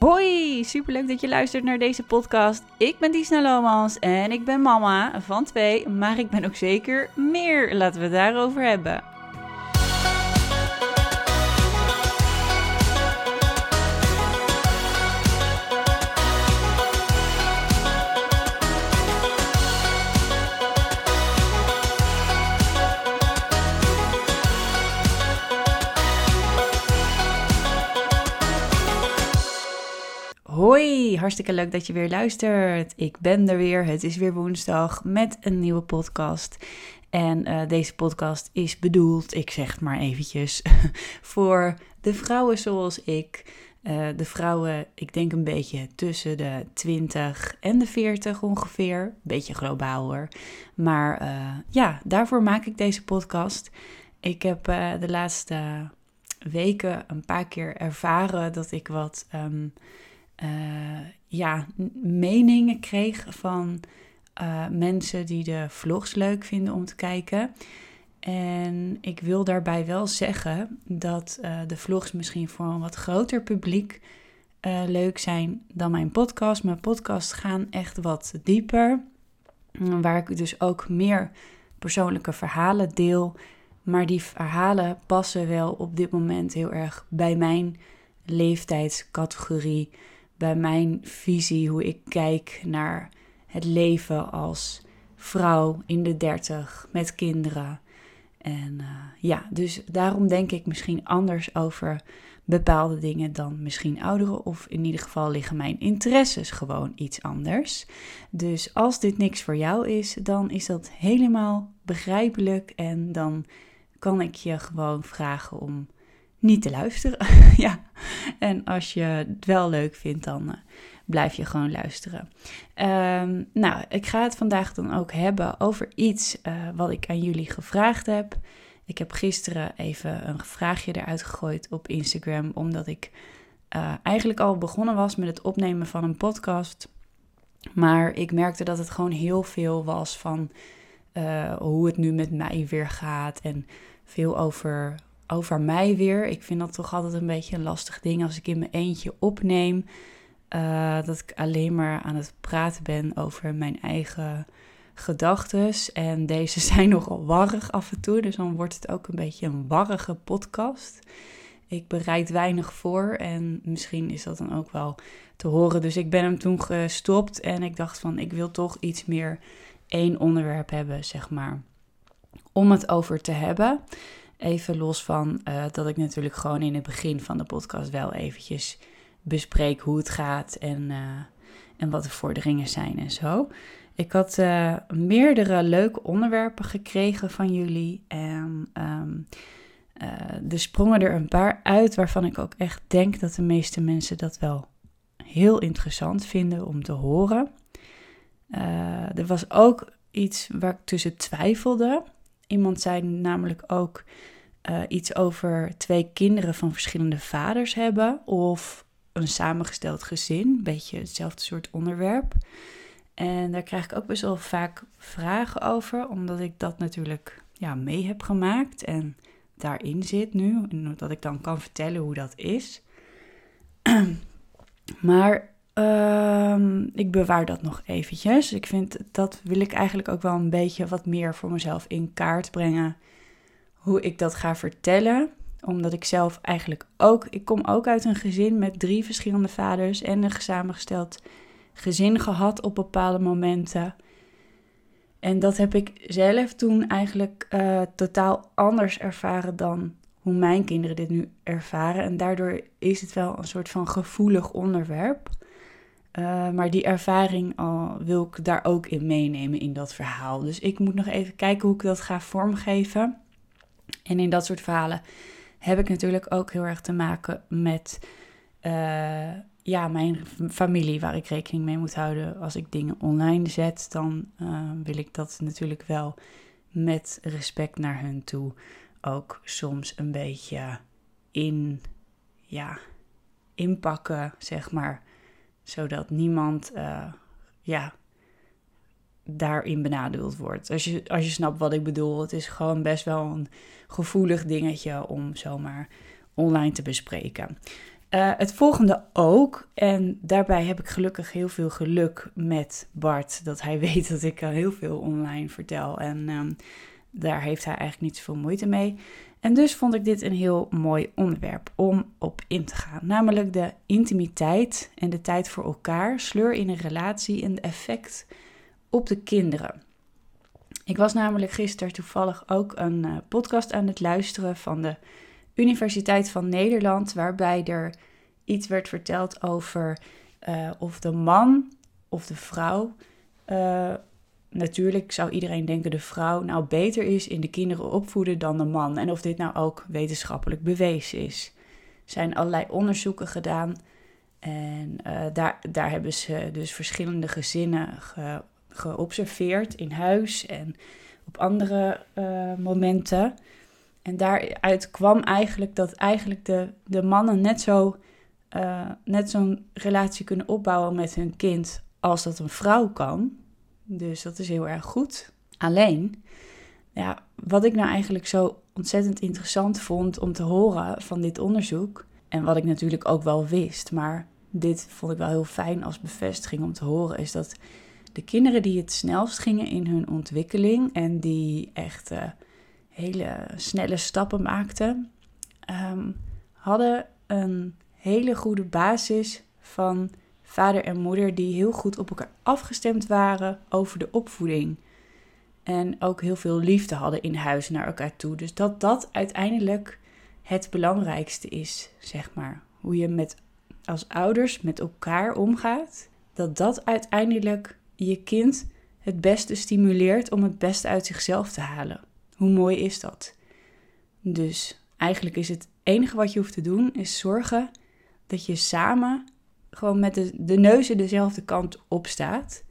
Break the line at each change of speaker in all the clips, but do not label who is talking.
Hoi, superleuk dat je luistert naar deze podcast. Ik ben Disna Lomans en ik ben mama van twee, maar ik ben ook zeker meer. Laten we het daarover hebben. Hartstikke leuk dat je weer luistert. Ik ben er weer. Het is weer woensdag met een nieuwe podcast. En uh, deze podcast is bedoeld, ik zeg het maar eventjes, voor de vrouwen zoals ik. Uh, de vrouwen, ik denk een beetje tussen de 20 en de 40 ongeveer. Beetje globaal hoor. Maar uh, ja, daarvoor maak ik deze podcast. Ik heb de laatste weken een paar keer ervaren dat ik wat. Uh, ja, meningen kreeg van uh, mensen die de vlogs leuk vinden om te kijken. En ik wil daarbij wel zeggen dat uh, de vlogs misschien voor een wat groter publiek leuk zijn dan mijn podcast. Mijn podcasts gaan echt wat dieper, waar ik dus ook meer persoonlijke verhalen deel. Maar die verhalen passen wel op dit moment heel erg bij mijn leeftijdscategorie bij mijn visie, hoe ik kijk naar het leven als vrouw in de dertig met kinderen. En uh, ja, dus daarom denk ik misschien anders over bepaalde dingen dan misschien ouderen. Of in ieder geval liggen mijn interesses gewoon iets anders. Dus als dit niks voor jou is, dan is dat helemaal begrijpelijk. En dan kan ik je gewoon vragen om niet te luisteren. ja. En als je het wel leuk vindt, dan uh, blijf je gewoon luisteren. Um, nou, ik ga het vandaag dan ook hebben over iets uh, wat ik aan jullie gevraagd heb. Ik heb gisteren even een vraagje eruit gegooid op Instagram, omdat ik uh, eigenlijk al begonnen was met het opnemen van een podcast. Maar ik merkte dat het gewoon heel veel was van hoe het nu met mij weer gaat. En veel over over mij weer. Ik vind dat toch altijd een beetje een lastig ding als ik in mijn eentje opneem. Uh, dat ik alleen maar aan het praten ben over mijn eigen gedachten. En deze zijn nogal warrig af en toe. Dus dan wordt het ook een beetje een warrige podcast. Ik bereid weinig voor en misschien is dat dan ook wel te horen. Dus ik ben hem toen gestopt en ik dacht van ik wil toch iets meer één onderwerp hebben, zeg maar, om het over te hebben. Even los van uh, dat ik natuurlijk gewoon in het begin van de podcast wel eventjes bespreek hoe het gaat en, uh, en wat de vorderingen zijn en zo. Ik had uh, meerdere leuke onderwerpen gekregen van jullie en um, er sprongen er een paar uit waarvan ik ook echt denk dat de meeste mensen dat wel heel interessant vinden om te horen. er was ook iets waar ik tussen twijfelde. Iemand zei namelijk ook uh, iets over twee kinderen van verschillende vaders hebben of een samengesteld gezin, een beetje hetzelfde soort onderwerp. En daar krijg ik ook best wel vaak vragen over, omdat ik dat natuurlijk ja, mee heb gemaakt en daarin zit nu. En dat ik dan kan vertellen hoe dat is. maar uh, ik bewaar dat nog eventjes. Ik vind dat wil ik eigenlijk ook wel een beetje wat meer voor mezelf in kaart brengen hoe ik dat ga vertellen. Omdat ik zelf eigenlijk ook, ik kom ook uit een gezin met drie verschillende vaders en een samengesteld gezin gehad op bepaalde momenten. En dat heb ik zelf toen eigenlijk uh, totaal anders ervaren dan hoe mijn kinderen dit nu ervaren. En daardoor is het wel een soort van gevoelig onderwerp. Uh, maar die ervaring wil ik daar ook in meenemen in dat verhaal. Dus ik moet nog even kijken hoe ik dat ga vormgeven. En in dat soort verhalen heb ik natuurlijk ook heel erg te maken met uh, ja, mijn familie, waar ik rekening mee moet houden. Als ik dingen online zet, dan uh, wil ik dat natuurlijk wel met respect naar hun toe ook soms een beetje in, ja, inpakken, zeg maar. Zodat niemand uh, ja, daarin benadeeld wordt. Als je, als je snapt wat ik bedoel, het is gewoon best wel een gevoelig dingetje om zomaar online te bespreken. Uh, het volgende ook, en daarbij heb ik gelukkig heel veel geluk met Bart, dat hij weet dat ik heel veel online vertel. En um, daar heeft hij eigenlijk niet zoveel moeite mee. En dus vond ik dit een heel mooi onderwerp om op in te gaan. Namelijk de intimiteit en de tijd voor elkaar, sleur in een relatie en effect op de kinderen. Ik was namelijk gisteren toevallig ook een uh, podcast aan het luisteren van de Universiteit van Nederland, waarbij er iets werd verteld over uh, of de man of de vrouw uh, natuurlijk zou iedereen denken de vrouw nou beter is in de kinderen opvoeden dan de man. En of dit nou ook wetenschappelijk bewezen is. Er zijn allerlei onderzoeken gedaan. En uh, daar, daar hebben ze dus verschillende gezinnen ge, geobserveerd in huis en op andere uh, momenten. En daaruit kwam eigenlijk dat eigenlijk de, de mannen net zo uh, net zo'n relatie kunnen opbouwen met hun kind als dat een vrouw kan. Dus dat is heel erg goed. Alleen, ja, wat ik nou eigenlijk zo ontzettend interessant vond om te horen van dit onderzoek, en wat ik natuurlijk ook wel wist, maar dit vond ik wel heel fijn als bevestiging om te horen, is dat de kinderen die het snelst gingen in hun ontwikkeling en die echt uh, hele snelle stappen maakten, um, hadden een hele goede basis van vader en moeder die heel goed op elkaar afgestemd waren over de opvoeding. En ook heel veel liefde hadden in huis naar elkaar toe. Dus dat dat uiteindelijk het belangrijkste is, zeg maar. Hoe je met, als ouders met elkaar omgaat. Dat dat uiteindelijk je kind het beste stimuleert om het beste uit zichzelf te halen. Hoe mooi is dat? Dus eigenlijk is het enige wat je hoeft te doen, is zorgen dat je samen gewoon met de, de neuzen dezelfde kant op staat.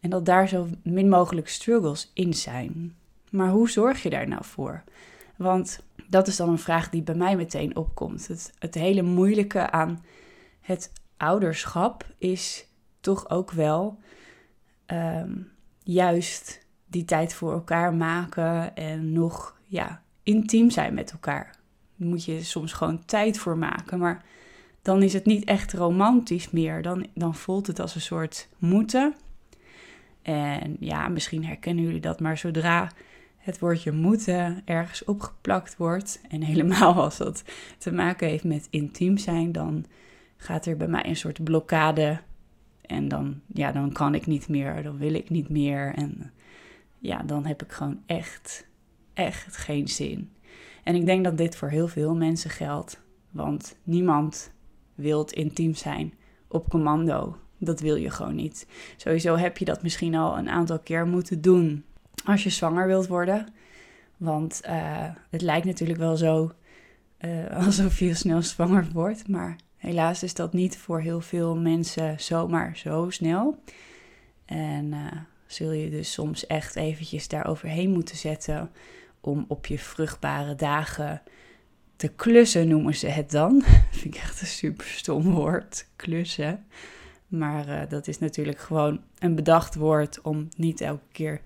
En dat daar zo min mogelijk struggles in zijn. Maar hoe zorg je daar nou voor? Want dat is dan een vraag die bij mij meteen opkomt. Het, het hele moeilijke aan het ouderschap is toch ook wel ehm, juist die tijd voor elkaar maken en nog ja, intiem zijn met elkaar. Daar moet je soms gewoon tijd voor maken. Maar dan is het niet echt romantisch meer. Dan, dan voelt het als een soort moeten. En ja, misschien herkennen jullie dat, maar zodra het woordje moeten ergens opgeplakt wordt, en helemaal als dat te maken heeft met intiem zijn, dan gaat er bij mij een soort blokkade. En dan, ja, dan kan ik niet meer, dan wil ik niet meer. En ja, dan heb ik gewoon echt, echt geen zin. En ik denk dat dit voor heel veel mensen geldt. Want niemand wilt intiem zijn op commando. Dat wil je gewoon niet. Sowieso heb je dat misschien al een aantal keer moeten doen als je zwanger wilt worden. Want uh, het lijkt natuurlijk wel zo uh, alsof je snel zwanger wordt. Maar helaas is dat niet voor heel veel mensen zomaar zo snel. En uh, zul je dus soms echt eventjes daaroverheen moeten zetten om op je vruchtbare dagen te klussen noemen ze het dan. Vind ik echt een super stom woord, klussen. Maar uh, dat is natuurlijk gewoon een bedacht woord om niet elke keer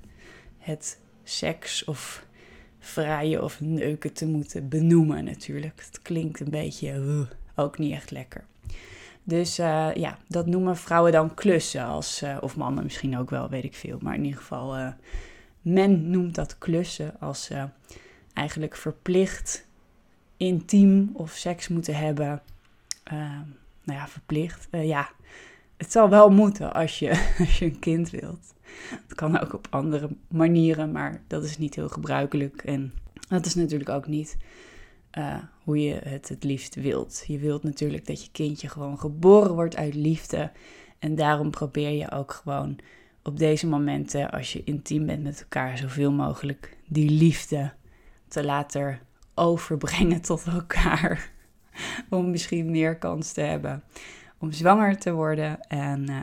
het seks of vrijen of neuken te moeten benoemen natuurlijk. Het klinkt een beetje uh, ook niet echt lekker. Dus uh, ja, dat noemen vrouwen dan klussen. Als, of mannen misschien ook wel, weet ik veel. Maar in ieder geval, men noemt dat klussen als eigenlijk verplicht intiem of seks moeten hebben. Uh, nou ja, verplicht. Uh, ja, het zal wel moeten als je, als je een kind wilt. Het kan ook op andere manieren, maar dat is niet heel gebruikelijk. En dat is natuurlijk ook niet uh, hoe je het het liefst wilt. Je wilt natuurlijk dat je kindje gewoon geboren wordt uit liefde. En daarom probeer je ook gewoon op deze momenten, als je intiem bent met elkaar, zoveel mogelijk die liefde te laten overbrengen tot elkaar. om misschien meer kans te hebben om zwanger te worden. En uh,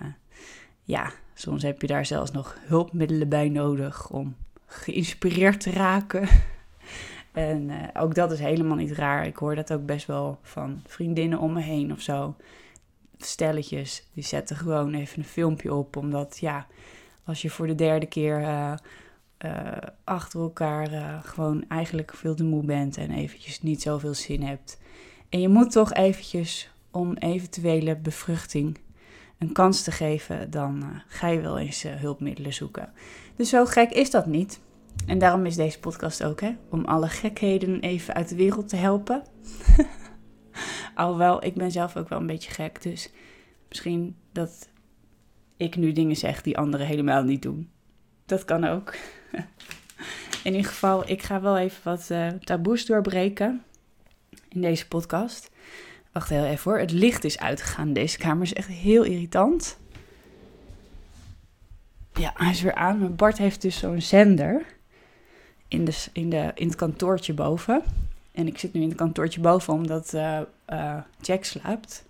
ja, soms heb je daar zelfs nog hulpmiddelen bij nodig om geïnspireerd te raken. en uh, ook dat is helemaal niet raar. Ik hoor dat ook best wel van vriendinnen om me heen of zo. Stelletjes, die zetten gewoon even een filmpje op. Omdat ja, als je voor de derde keer uh, uh, achter elkaar uh, gewoon eigenlijk veel te moe bent en eventjes niet zoveel zin hebt. En je moet toch eventjes om eventuele bevruchting een kans te geven, dan uh, ga je wel eens hulpmiddelen zoeken. Dus zo gek is dat niet. En daarom is deze podcast ook, hè? Om alle gekheden even uit de wereld te helpen. Alhoewel, ik ben zelf ook wel een beetje gek, dus misschien dat ik nu dingen zeg die anderen helemaal niet doen. Dat kan ook. In ieder geval, ik ga wel even wat uh, taboes doorbreken in deze podcast. Wacht heel even hoor. Het licht is uitgegaan. Deze kamer is echt heel irritant. Ja, hij is weer aan. Maar Bart heeft dus zo'n zender in, de, in, de, in het kantoortje boven. En ik zit nu in het kantoortje boven omdat uh, uh, Jack slaapt.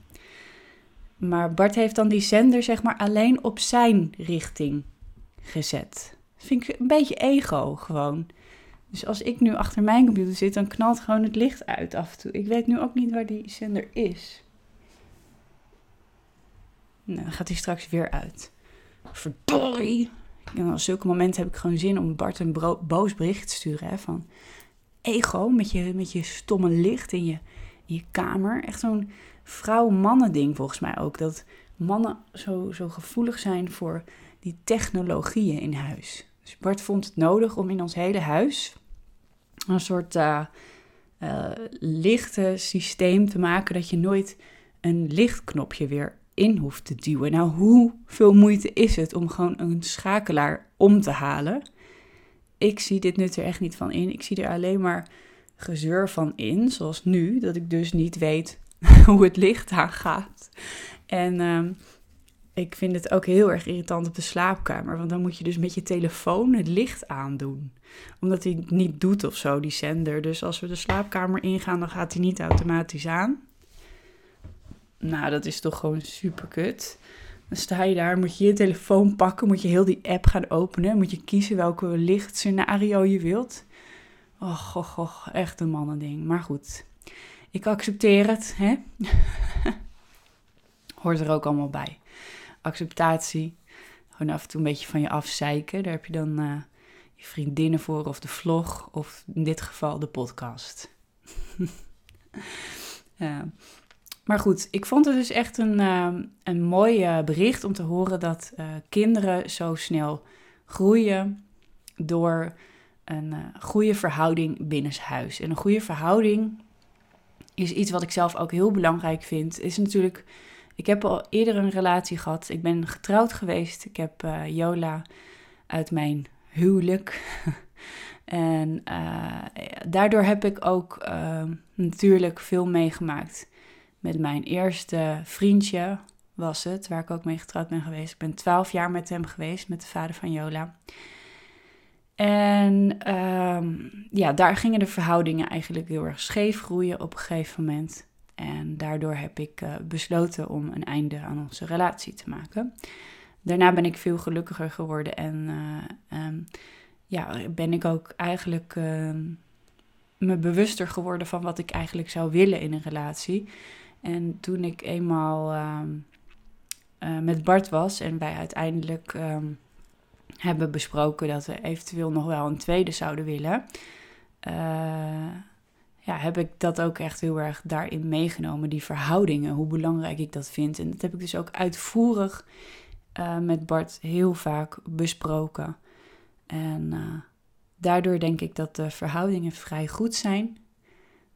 Maar Bart heeft dan die zender zeg maar alleen op zijn richting gezet. Vind ik een beetje ego gewoon. Dus als ik nu achter mijn computer zit, dan knalt gewoon het licht uit af en toe. Ik weet nu ook niet waar die zender is. Nou, dan gaat hij straks weer uit. Verdorie! En op zulke momenten heb ik gewoon zin om Bart een boos bericht te sturen. Hè, van ego, met je, met je stomme licht in je, in je kamer. Echt zo'n vrouw-mannen ding volgens mij ook. Dat mannen zo, zo gevoelig zijn voor die technologieën in huis. Dus Bart vond het nodig om in ons hele huis een soort uh, lichte systeem te maken dat je nooit een lichtknopje weer in hoeft te duwen. Nou, hoeveel moeite is het om gewoon een schakelaar om te halen? Ik zie dit nut er echt niet van in. Ik zie er alleen maar gezeur van in, zoals nu, dat ik dus niet weet hoe het licht aangaat. En uh, ik vind het ook heel erg irritant op de slaapkamer, want dan moet je dus met je telefoon het licht aandoen. Omdat hij niet doet of zo, die zender. Dus als we de slaapkamer ingaan, dan gaat hij niet automatisch aan. Nou, dat is toch gewoon super kut. Dan sta je daar, moet je je telefoon pakken, moet je heel die app gaan openen. Moet je kiezen welke lichtscenario je wilt. Och, och, och, echt een mannending. Maar goed, ik accepteer het, hè. Hoort er ook allemaal bij acceptatie. Gewoon af en toe een beetje van je afzeiken. Daar heb je dan uh, je vriendinnen voor, of de vlog, of in dit geval de podcast. Maar goed, ik vond het dus echt een, uh, een mooi uh, bericht om te horen dat kinderen zo snel groeien door een goede verhouding binnenshuis. En een goede verhouding is iets wat ik zelf ook heel belangrijk vind. Is natuurlijk ik heb al eerder een relatie gehad. Ik ben getrouwd geweest. Ik heb uh, Jola uit mijn huwelijk. en uh, daardoor heb ik ook uh, natuurlijk veel meegemaakt. Met mijn eerste vriendje was het, waar ik ook mee getrouwd ben geweest. Ik ben twaalf jaar met hem geweest, met de vader van Jola. En um, ja, daar gingen de verhoudingen eigenlijk heel erg scheef groeien op een gegeven moment. En daardoor heb ik uh, besloten om een einde aan onze relatie te maken. Daarna ben ik veel gelukkiger geworden en uh, um, ja, ben ik ook eigenlijk uh, me bewuster geworden van wat ik eigenlijk zou willen in een relatie. En toen ik eenmaal ehm, met Bart was en wij uiteindelijk hebben besproken dat we eventueel nog wel een tweede zouden willen ja, heb ik dat ook echt heel erg daarin meegenomen, die verhoudingen, hoe belangrijk ik dat vind. En dat heb ik dus ook uitvoerig uh, met Bart heel vaak besproken. En uh, daardoor denk ik dat de verhoudingen vrij goed zijn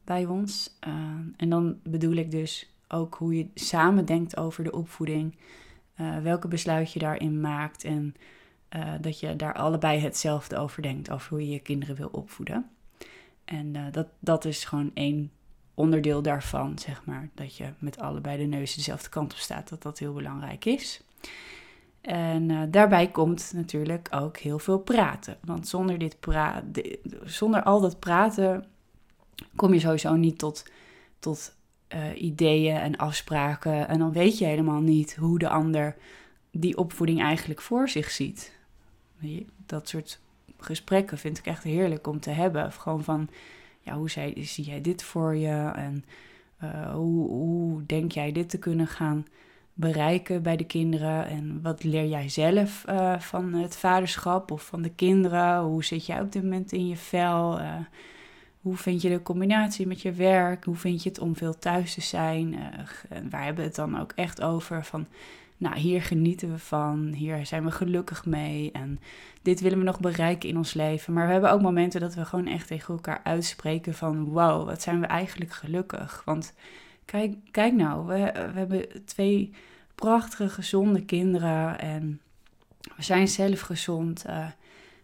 bij ons. Uh, en dan bedoel ik dus ook hoe je samen denkt over de opvoeding, welke besluit je daarin maakt en dat je daar allebei hetzelfde over denkt, over hoe je je kinderen wil opvoeden. En uh, dat, dat is gewoon één onderdeel daarvan, zeg maar. Dat je met allebei de neus dezelfde kant op staat, dat dat heel belangrijk is. En uh, daarbij komt natuurlijk ook heel veel praten. Want zonder, dit zonder al dat praten kom je sowieso niet tot, tot uh, ideeën en afspraken. En dan weet je helemaal niet hoe de ander die opvoeding eigenlijk voor zich ziet. Dat soort gesprekken vind ik echt heerlijk om te hebben. Gewoon van, ja, hoe zie, jij dit voor je? En uh, hoe, hoe denk jij dit te kunnen gaan bereiken bij de kinderen? En wat leer jij zelf uh, van het vaderschap of van de kinderen? Hoe zit jij op dit moment in je vel? Uh, hoe vind je de combinatie met je werk? Hoe vind je het om veel thuis te zijn? Waar hebben we het dan ook echt over? Van, nou, hier genieten we van, hier zijn we gelukkig mee en dit willen we nog bereiken in ons leven. Maar we hebben ook momenten dat we gewoon echt tegen elkaar uitspreken van, wow, wat zijn we eigenlijk gelukkig? Want kijk, kijk nou, we, we hebben twee prachtige, gezonde kinderen en we zijn zelf gezond. Uh,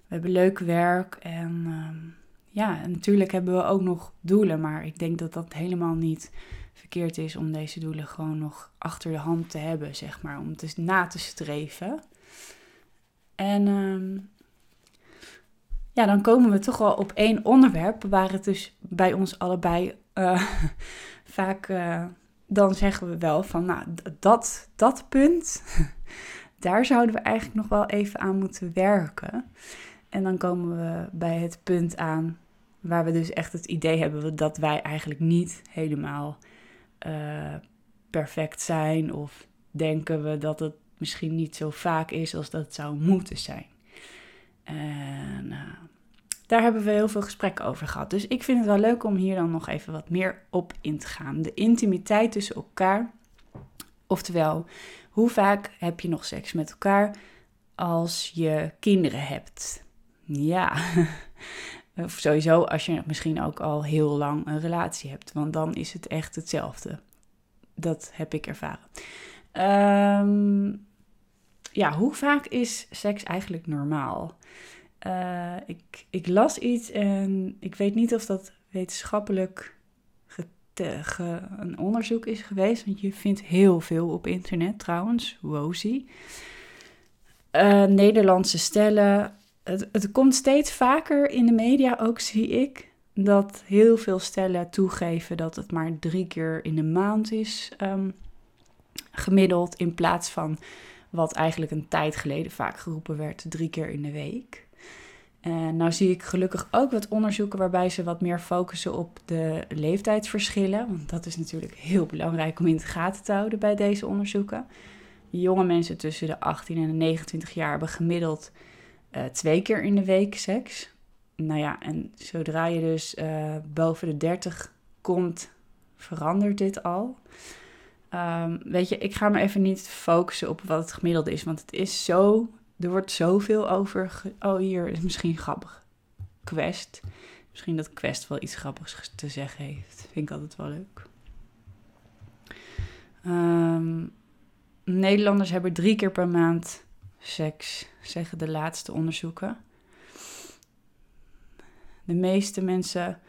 we hebben leuk werk en uh, ja, natuurlijk hebben we ook nog doelen, maar ik denk dat dat helemaal niet verkeerd is om deze doelen gewoon nog achter de hand te hebben, zeg maar, om te na te streven. En uh, ja, dan komen we toch wel op één onderwerp waar het dus bij ons allebei uh, vaak, uh, dan zeggen we wel van, nou, dat, dat punt, daar zouden we eigenlijk nog wel even aan moeten werken. En dan komen we bij het punt aan waar we dus echt het idee hebben dat wij eigenlijk niet helemaal uh, perfect zijn. Of denken we dat het misschien niet zo vaak is als dat zou moeten zijn. En uh, daar hebben we heel veel gesprekken over gehad. Dus ik vind het wel leuk om hier dan nog even wat meer op in te gaan. De intimiteit tussen elkaar. Oftewel, hoe vaak heb je nog seks met elkaar als je kinderen hebt? Ja, of sowieso als je misschien ook al heel lang een relatie hebt, want dan is het echt hetzelfde. Dat heb ik ervaren. Um, ja, hoe vaak is seks eigenlijk normaal? Uh, ik, ik las iets en ik weet niet of dat wetenschappelijk een onderzoek is geweest. Want je vindt heel veel op internet trouwens, WOSI. Uh, Nederlandse stellen het, komt steeds vaker in de media, ook zie ik, dat heel veel stellen toegeven dat het maar drie keer in de maand is um, gemiddeld, in plaats van wat eigenlijk een tijd geleden vaak geroepen werd, drie keer in de week. En nou zie ik gelukkig ook wat onderzoeken waarbij ze wat meer focussen op de leeftijdsverschillen. Want dat is natuurlijk heel belangrijk om in de gaten te houden bij deze onderzoeken. Jonge mensen tussen de 18 en de 29 jaar hebben gemiddeld uh, twee keer in de week seks. Nou ja, en zodra je dus uh, boven de 30 komt, verandert dit al. Um, weet je, ik ga me even niet focussen op wat het gemiddelde is, want het is zo, er wordt zoveel over. Oh, hier is misschien grappig. Quest. Misschien dat Quest wel iets grappigs te zeggen heeft. Vind ik altijd wel leuk. Um, Nederlanders hebben drie keer per maand seks, zeggen de laatste onderzoeken. De meeste mensen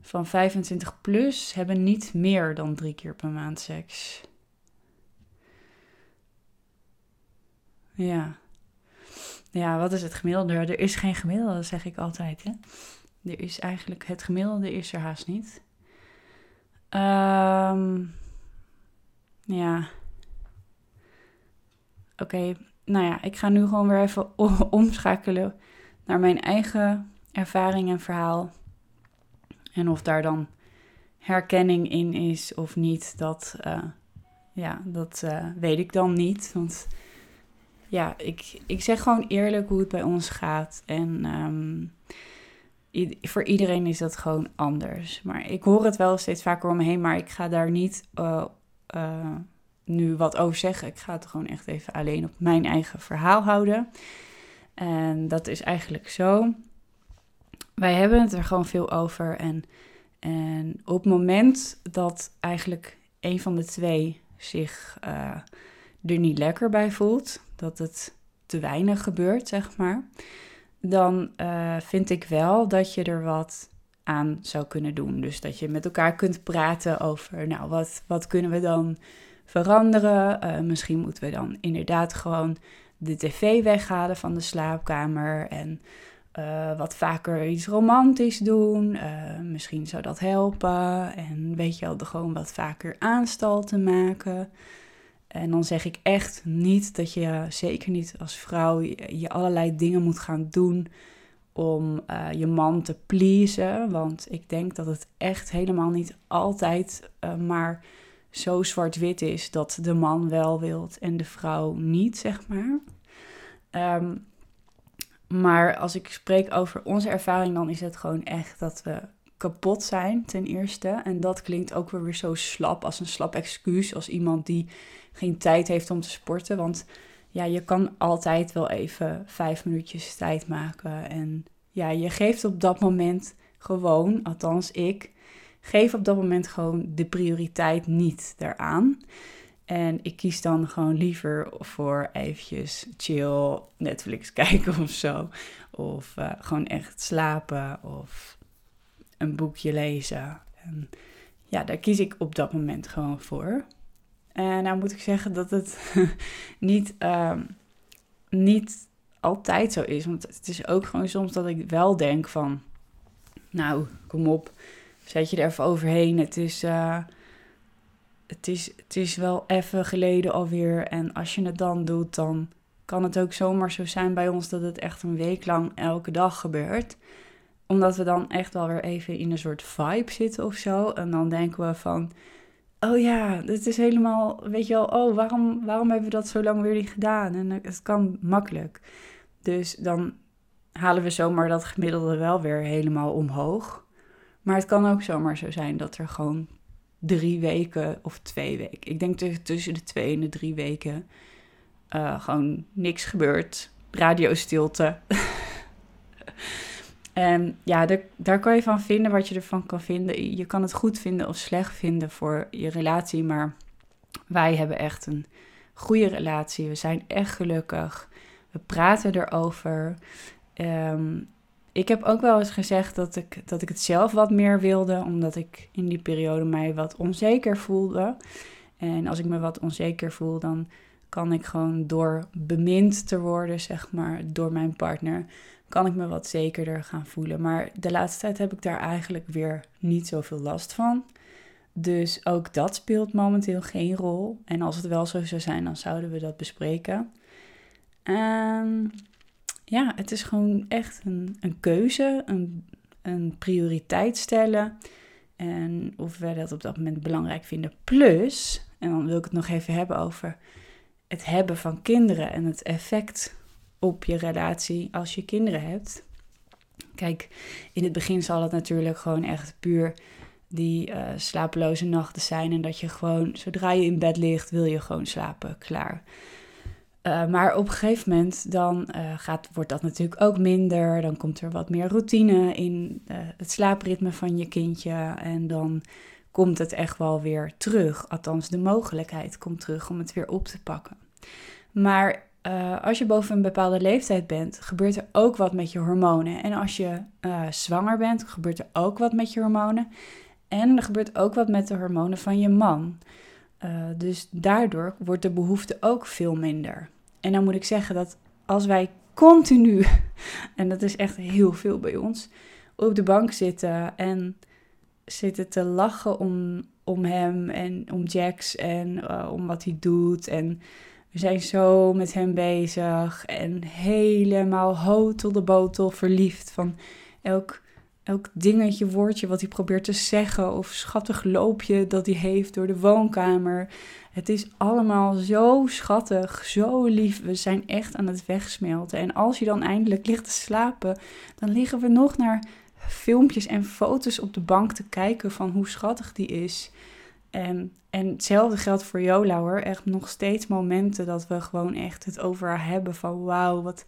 van 25 plus hebben niet meer dan drie keer per maand seks. Ja. Ja, wat is het gemiddelde? Er is geen gemiddelde, zeg ik altijd. Hè? Er is eigenlijk, het gemiddelde is er haast niet. Um, ja. Oké, nou ja, ik ga nu gewoon weer even omschakelen naar mijn eigen ervaring en verhaal. En of daar dan herkenning in is of niet, dat, uh, ja, dat uh, weet ik dan niet. Want ja, ik, ik zeg gewoon eerlijk hoe het bij ons gaat. En um, voor iedereen is dat gewoon anders. Maar ik hoor het wel steeds vaker om me heen, maar ik ga daar niet uh, nu wat over zeggen. Ik ga het gewoon echt even alleen op mijn eigen verhaal houden. En dat is eigenlijk zo. Wij hebben het er gewoon veel over. En, en op het moment dat eigenlijk een van de twee zich uh, er niet lekker bij voelt, dat het te weinig gebeurt, zeg maar, dan uh, vind ik wel dat je er wat aan zou kunnen doen. Dus dat je met elkaar kunt praten over, nou, wat, wat kunnen we dan veranderen. Uh, misschien moeten we dan inderdaad gewoon de tv weghalen van de slaapkamer en uh, wat vaker iets romantisch doen. Uh, misschien zou dat helpen. En weet je wel, gewoon wat vaker aanstalten maken. En dan zeg ik echt niet dat je, zeker niet als vrouw, je, allerlei dingen moet gaan doen om je man te pleasen. Want ik denk dat het echt helemaal niet altijd maar zo zwart-wit is dat de man wel wilt en de vrouw niet, zeg maar. Um, maar als ik spreek over onze ervaring, dan is het gewoon echt dat we kapot zijn, ten eerste. En dat klinkt ook weer zo slap, als een slap excuus, als iemand die geen tijd heeft om te sporten. Want ja, je kan altijd wel even vijf minuutjes tijd maken. En ja, je geeft op dat moment gewoon, althans ik, geef op dat moment gewoon de prioriteit niet daaraan. En ik kies dan gewoon liever voor eventjes chill Netflix kijken of zo. Of uh, gewoon echt slapen of een boekje lezen. En ja, daar kies ik op dat moment gewoon voor. En nou moet ik zeggen dat het niet, uh, niet altijd zo is. Want het is ook gewoon soms dat ik wel denk van... Nou, kom op, zet je er even overheen. Het is, uh, het is, het is wel even geleden alweer. En als je het dan doet, dan kan het ook zomaar zo zijn bij ons... dat het echt een week lang elke dag gebeurt omdat we dan echt wel weer even in een soort vibe zitten of zo. En dan denken we van, oh ja, dit is helemaal, weet je wel, oh, waarom, waarom hebben we dat zo lang weer niet gedaan? En het kan makkelijk. Dus dan halen we zomaar dat gemiddelde wel weer helemaal omhoog. Maar het kan ook zomaar zo zijn dat er gewoon drie weken of twee weken, ik denk tussen de twee en de drie weken, uh, gewoon niks gebeurt. Radiostilte. En ja, daar, daar kan je van vinden wat je ervan kan vinden. Je kan het goed vinden of slecht vinden voor je relatie, maar wij hebben echt een goede relatie. We zijn echt gelukkig. We praten erover. Um, ik heb ook wel eens gezegd dat ik, dat ik het zelf wat meer wilde, omdat ik in die periode mij wat onzeker voelde. En als ik me wat onzeker voel, dan kan ik gewoon door bemind te worden, zeg maar, door mijn partner, kan ik me wat zekerder gaan voelen. Maar de laatste tijd heb ik daar eigenlijk weer niet zoveel last van. Dus ook dat speelt momenteel geen rol. En als het wel zo zou zijn, dan zouden we dat bespreken. En ja, het is gewoon echt een, een keuze, een, een prioriteit stellen. En of wij dat op dat moment belangrijk vinden. Plus, en dan wil ik het nog even hebben over het hebben van kinderen en het effect op je relatie als je kinderen hebt. Kijk, in het begin zal het natuurlijk gewoon echt puur die uh, slapeloze nachten zijn. En dat je gewoon, zodra je in bed ligt, wil je gewoon slapen. Klaar. Uh, maar op een gegeven moment dan uh, gaat, wordt dat natuurlijk ook minder. Dan komt er wat meer routine in het slaapritme van je kindje. En dan komt het echt wel weer terug. Althans, de mogelijkheid komt terug om het weer op te pakken. Maar als je boven een bepaalde leeftijd bent, gebeurt er ook wat met je hormonen. En als je zwanger bent, gebeurt er ook wat met je hormonen. En er gebeurt ook wat met de hormonen van je man. Dus daardoor wordt de behoefte ook veel minder. En dan moet ik zeggen dat als wij continu, en dat is echt heel veel bij ons, op de bank zitten en zitten te lachen om, om hem en om Jax en om wat hij doet en we zijn zo met hem bezig en helemaal hotel de botel verliefd van elk, elk dingetje, woordje wat hij probeert te zeggen of schattig loopje dat hij heeft door de woonkamer. Het is allemaal zo schattig, zo lief. We zijn echt aan het wegsmelten. En als je dan eindelijk ligt te slapen, dan liggen we nog naar filmpjes en foto's op de bank te kijken van hoe schattig die is. En, en hetzelfde geldt voor Jola hoor. Echt nog steeds momenten dat we gewoon echt het over haar hebben van wauw, wat,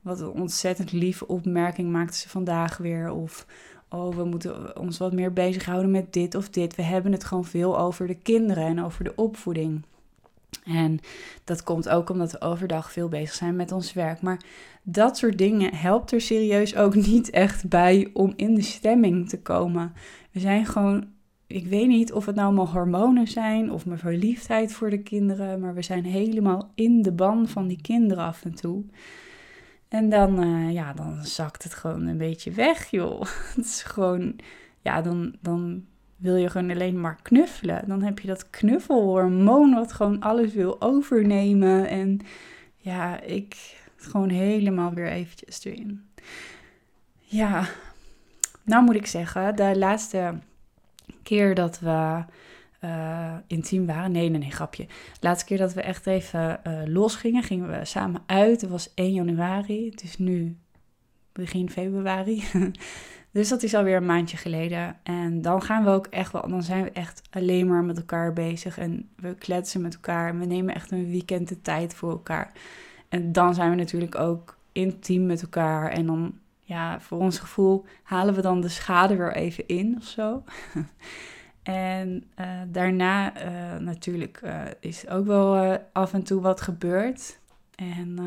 wat een ontzettend lieve opmerking maakte ze vandaag weer. Of oh, we moeten ons wat meer bezighouden met dit of dit. We hebben het gewoon veel over de kinderen en over de opvoeding. En dat komt ook omdat we overdag veel bezig zijn met ons werk. Maar dat soort dingen helpt er serieus ook niet echt bij om in de stemming te komen. We zijn gewoon ik weet niet of het nou mijn hormonen zijn of mijn verliefdheid voor de kinderen, maar we zijn helemaal in de ban van die kinderen af en toe. En dan, uh, ja, dan zakt het gewoon een beetje weg, joh. Het is gewoon, ja, dan, dan wil je gewoon alleen maar knuffelen. Dan heb je dat knuffelhormoon wat gewoon alles wil overnemen. En ja, ik gewoon helemaal weer eventjes erin. Ja, nou moet ik zeggen, de laatste keer dat we uh, intiem waren. Nee, nee, nee, grapje. Laatste keer dat we echt even uh, los gingen, we samen uit. Het was 1 januari. Het is nu begin februari. Dus dat is alweer een maandje geleden. En dan gaan we ook echt wel, dan zijn we echt alleen maar met elkaar bezig. En we kletsen met elkaar. We nemen echt een weekend de tijd voor elkaar. En dan zijn we natuurlijk ook intiem met elkaar. En dan, ja, voor ons gevoel halen we dan de schade weer even in of zo. en uh, daarna uh, natuurlijk uh, is ook wel af en toe wat gebeurd. En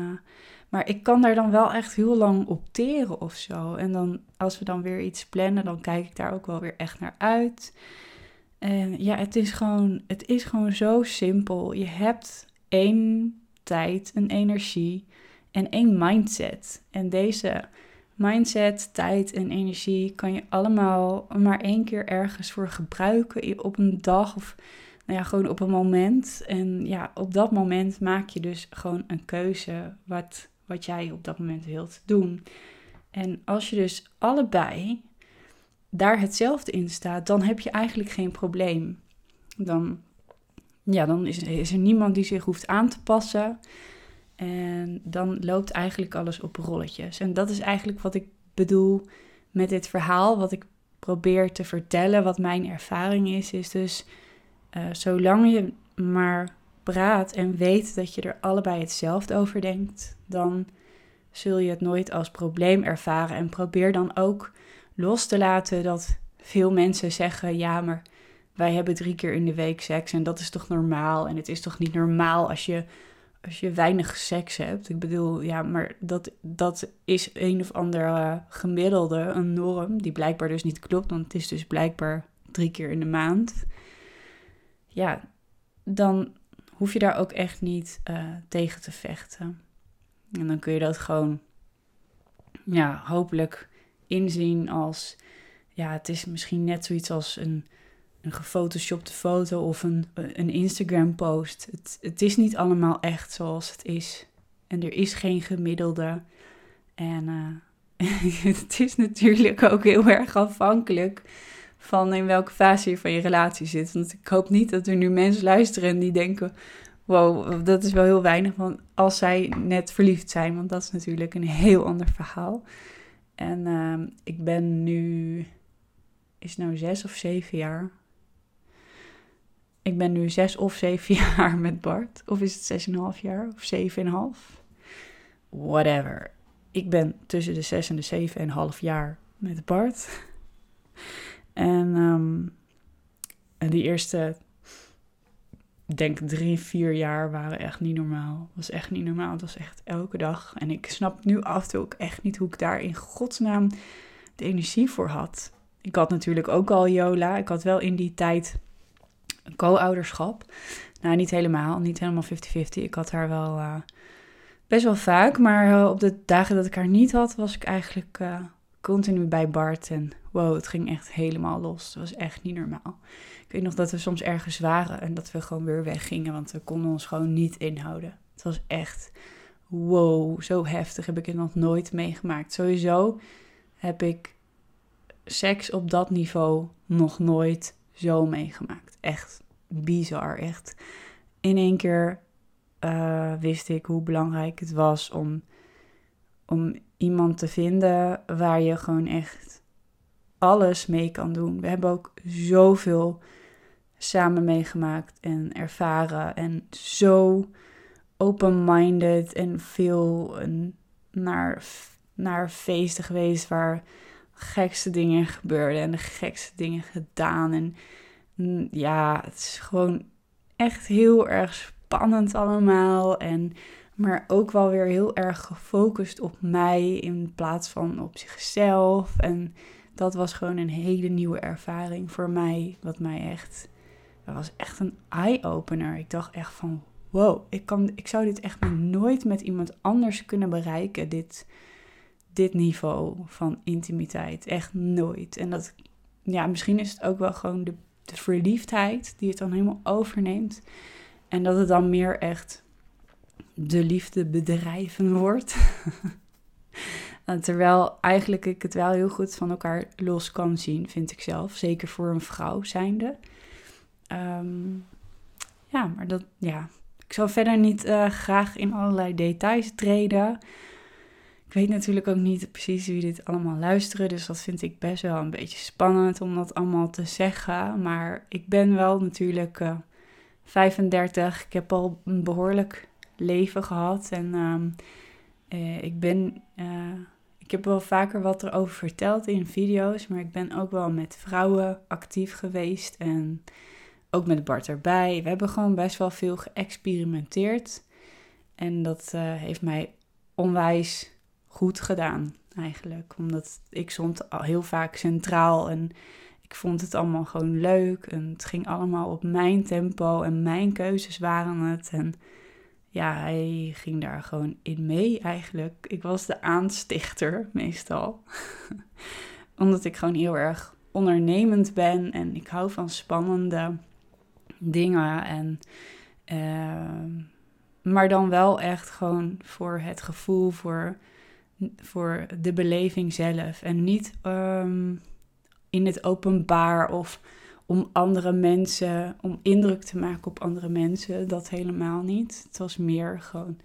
maar ik kan daar dan wel echt heel lang op teren of zo. En dan als we dan weer iets plannen, dan kijk ik daar ook wel weer echt naar uit. En ja, het is gewoon, het is gewoon zo simpel. Je hebt één tijd, een energie en één mindset. En deze mindset, tijd en energie kan je allemaal maar één keer ergens voor gebruiken op een dag of nou ja, gewoon op een moment. En ja, op dat moment maak je dus gewoon een keuze wat wat jij op dat moment wilt doen. En als je dus allebei daar hetzelfde in staat, dan heb je eigenlijk geen probleem. Dan, ja, dan is, is er niemand die zich hoeft aan te passen. En dan loopt eigenlijk alles op rolletjes. En dat is eigenlijk wat ik bedoel met dit verhaal, wat ik probeer te vertellen, wat mijn ervaring is. Is dus, uh, zolang je maar praat en weet dat je er allebei hetzelfde over denkt, dan zul je het nooit als probleem ervaren. En probeer dan ook los te laten dat veel mensen zeggen: ja, maar wij hebben drie keer in de week seks en dat is toch normaal? En het is toch niet normaal als je, als je weinig seks hebt? Ik bedoel, ja, maar dat, dat is een of andere gemiddelde, een norm, die blijkbaar dus niet klopt, want het is dus blijkbaar drie keer in de maand. Ja, dan hoef je daar ook echt niet uh, tegen te vechten. En dan kun je dat gewoon, ja, hopelijk inzien als, ja, het is misschien net zoiets als een, een gefotoshopte foto of een, een Instagram post. Het, het is niet allemaal echt zoals het is. En er is geen gemiddelde. En uh, het is natuurlijk ook heel erg afhankelijk van in welke fase je van je relatie zit. Want ik hoop niet dat er nu mensen luisteren en die denken: wow, dat is wel heel weinig. Want als zij net verliefd zijn, want dat is natuurlijk een heel ander verhaal. En uh, ik ben nu, is nou zes of zeven jaar? Ik ben nu zes of zeven jaar met Bart. Of is het zes en een half jaar? Of zeven en een half? Whatever. Ik ben tussen de zes en de zeven en een half jaar met Bart. En, um, en die eerste denk drie, vier jaar waren echt niet normaal. Was echt niet normaal. Het was echt elke dag. En ik snap nu af en toe ook echt niet hoe ik daar in godsnaam de energie voor had. Ik had natuurlijk ook al Jola. Ik had wel in die tijd een co-ouderschap. Nou, niet helemaal. Niet helemaal 50-50. Ik had haar wel uh, best wel vaak. Maar uh, op de dagen dat ik haar niet had, was ik eigenlijk uh, continu bij Bart. En wow, het ging echt helemaal los. Het was echt niet normaal. Ik weet nog dat we soms ergens waren en dat we gewoon weer weggingen, want we konden ons gewoon niet inhouden. Het was echt, wow, zo heftig heb ik het nog nooit meegemaakt. Sowieso heb ik seks op dat niveau nog nooit zo meegemaakt. Echt bizar, echt. In één keer uh, wist ik hoe belangrijk het was om, om iemand te vinden waar je gewoon echt alles mee kan doen. We hebben ook zoveel samen meegemaakt en ervaren. En zo open-minded en veel naar, naar feesten geweest waar gekste dingen gebeurden en de gekste dingen gedaan. En mm, ja, het is gewoon echt heel erg spannend allemaal. En, maar ook wel weer heel erg gefocust op mij in plaats van op zichzelf. En dat was gewoon een hele nieuwe ervaring voor mij. Wat mij echt dat was echt een eye-opener. Ik dacht echt van, wow, ik, kan, ik zou dit echt nooit met iemand anders kunnen bereiken. Dit, dit niveau van intimiteit. Echt nooit. En dat, ja, misschien is het ook wel gewoon de, de verliefdheid die het dan helemaal overneemt. En dat het dan meer echt de liefde bedrijven wordt. Terwijl eigenlijk ik het wel heel goed van elkaar los kan zien, vind ik zelf. Zeker voor een vrouw zijnde. Um, ja, maar dat, ja. Ik zal verder niet uh, graag in allerlei details treden. Ik weet natuurlijk ook niet precies wie dit allemaal luisteren. Dus dat vind ik best wel een beetje spannend om dat allemaal te zeggen. Maar ik ben wel natuurlijk 35. Ik heb al een behoorlijk leven gehad. En ehm, ik ben ik heb wel vaker wat erover verteld in video's, maar ik ben ook wel met vrouwen actief geweest en ook met Bart erbij. We hebben gewoon best wel veel geëxperimenteerd en dat uh, heeft mij onwijs goed gedaan eigenlijk, omdat ik stond al heel vaak centraal en ik vond het allemaal gewoon leuk en het ging allemaal op mijn tempo en mijn keuzes waren het en ja, hij ging daar gewoon in mee eigenlijk. Ik was de aanstichter meestal. Omdat ik gewoon heel erg ondernemend ben en ik hou van spannende dingen. En, uh, maar dan wel echt gewoon voor het gevoel, voor, voor de beleving zelf. En niet um, in het openbaar of om andere mensen, om indruk te maken op andere mensen. Dat helemaal niet. Het was meer gewoon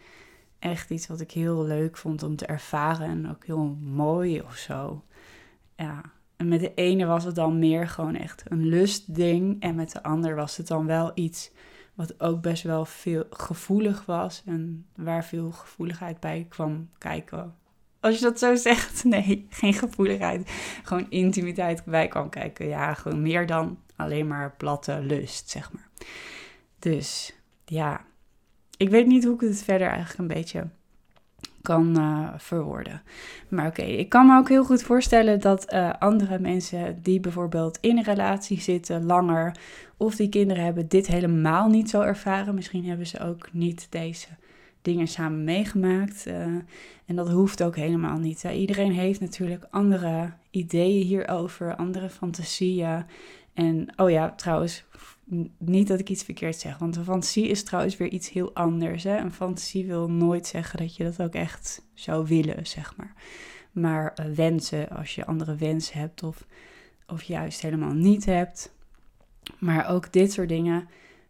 echt iets wat ik heel leuk vond om te ervaren en ook heel mooi of zo. Ja. En met de ene was het dan meer gewoon echt een lustding. En met de ander was het dan wel iets wat ook best wel veel gevoelig was. En waar veel gevoeligheid bij kwam kijken. Als je dat zo zegt, nee, geen gevoeligheid. Gewoon intimiteit bij kwam kijken. Ja, gewoon meer dan alleen maar platte lust, zeg maar. Dus ja, ik weet niet hoe ik het verder eigenlijk een beetje kan uh, verwoorden. Maar oké, ik kan me ook heel goed voorstellen dat uh, andere mensen die bijvoorbeeld in een relatie zitten langer of die kinderen hebben dit helemaal niet zo ervaren. Misschien hebben ze ook niet deze dingen samen meegemaakt. Uh, en dat hoeft ook helemaal niet. Iedereen heeft natuurlijk andere ideeën hierover, andere fantasieën. En oh ja, trouwens, niet dat ik iets verkeerd zeg, want een fantasie is trouwens weer iets heel anders. Hè? Een fantasie wil nooit zeggen dat je dat ook echt zou willen, zeg maar. Maar uh, wensen, als je andere wensen hebt of, of juist helemaal niet hebt. Maar ook dit soort dingen